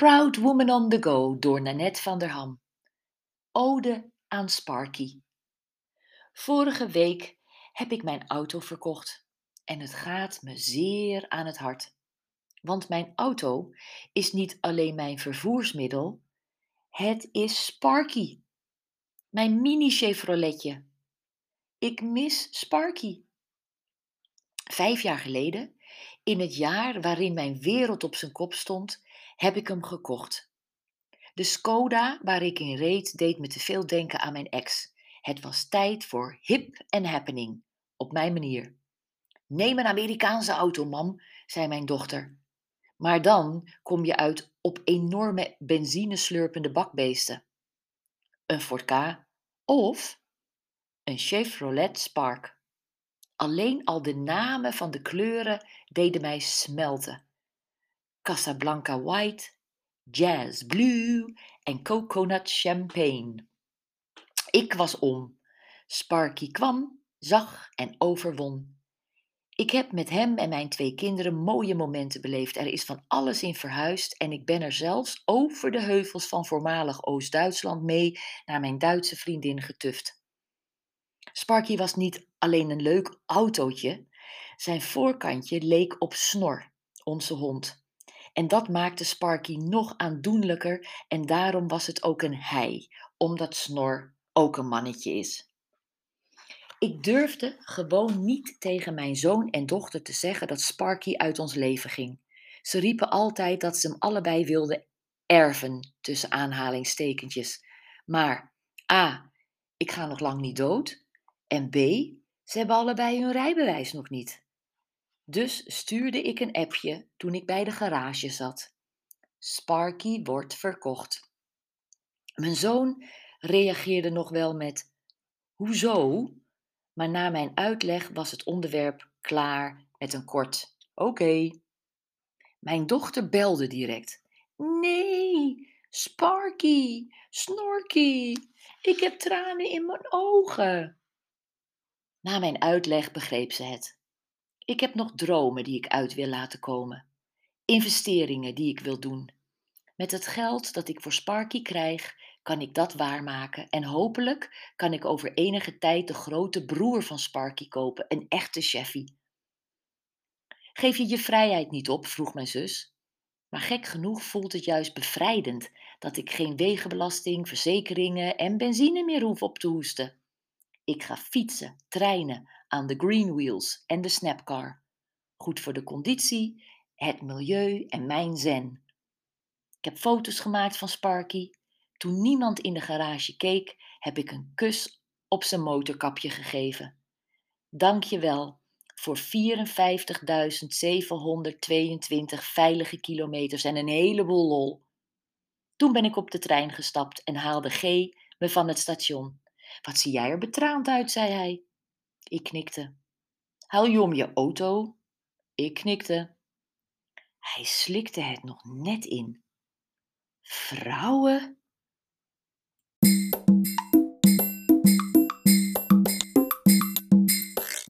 Proud Woman on the Go door Nanette van der Ham. Ode aan Sparky. Vorige week heb ik mijn auto verkocht en het gaat me zeer aan het hart. Want mijn auto is niet alleen mijn vervoersmiddel, het is Sparky. Mijn mini Chevroletje. Ik mis Sparky. Vijf jaar geleden, in het jaar waarin mijn wereld op zijn kop stond, heb ik hem gekocht. De Skoda waar ik in reed deed me te veel denken aan mijn ex. Het was tijd voor hip en happening, op mijn manier. Neem een Amerikaanse auto, mam, zei mijn dochter. Maar dan kom je uit op enorme benzineslurpende bakbeesten. Een Ford Ka of een Chevrolet Spark. Alleen al de namen van de kleuren deden mij smelten. Casablanca White, Jazz Blue en Coconut Champagne. Ik was om. Sparky kwam, zag en overwon. Ik heb met hem en mijn twee kinderen mooie momenten beleefd. Er is van alles in verhuisd en ik ben er zelfs over de heuvels van voormalig Oost-Duitsland mee naar mijn Duitse vriendin getuft. Sparky was niet alleen een leuk autootje, zijn voorkantje leek op Snor, onze hond. En dat maakte Sparky nog aandoenlijker en daarom was het ook een hij, omdat Snor ook een mannetje is. Ik durfde gewoon niet tegen mijn zoon en dochter te zeggen dat Sparky uit ons leven ging. Ze riepen altijd dat ze hem allebei wilden erven, tussen aanhalingstekentjes. Maar A, ik ga nog lang niet dood. En B, ze hebben allebei hun rijbewijs nog niet. Dus stuurde ik een appje toen ik bij de garage zat. Sparky wordt verkocht. Mijn zoon reageerde nog wel met: Hoezo? Maar na mijn uitleg was het onderwerp klaar met een kort: Oké. Mijn dochter belde direct: Nee, Sparky, Snorky, ik heb tranen in mijn ogen. Na mijn uitleg begreep ze het. Ik heb nog dromen die ik uit wil laten komen. Investeringen die ik wil doen. Met het geld dat ik voor Sparky krijg, kan ik dat waarmaken en hopelijk kan ik over enige tijd de grote broer van Sparky kopen, een echte cheffy. Geef je je vrijheid niet op? vroeg mijn zus. Maar gek genoeg voelt het juist bevrijdend dat ik geen wegenbelasting, verzekeringen en benzine meer hoef op te hoesten. Ik ga fietsen, treinen, aan de green wheels en de snapcar. Goed voor de conditie, het milieu en mijn zen. Ik heb foto's gemaakt van Sparky. Toen niemand in de garage keek, heb ik een kus op zijn motorkapje gegeven. Dank je wel voor 54.722 veilige kilometers en een heleboel lol. Toen ben ik op de trein gestapt en haalde G me van het station. Wat zie jij er betraand uit, zei hij. Ik knikte. Haal je om je auto? Ik knikte. Hij slikte het nog net in. Vrouwen?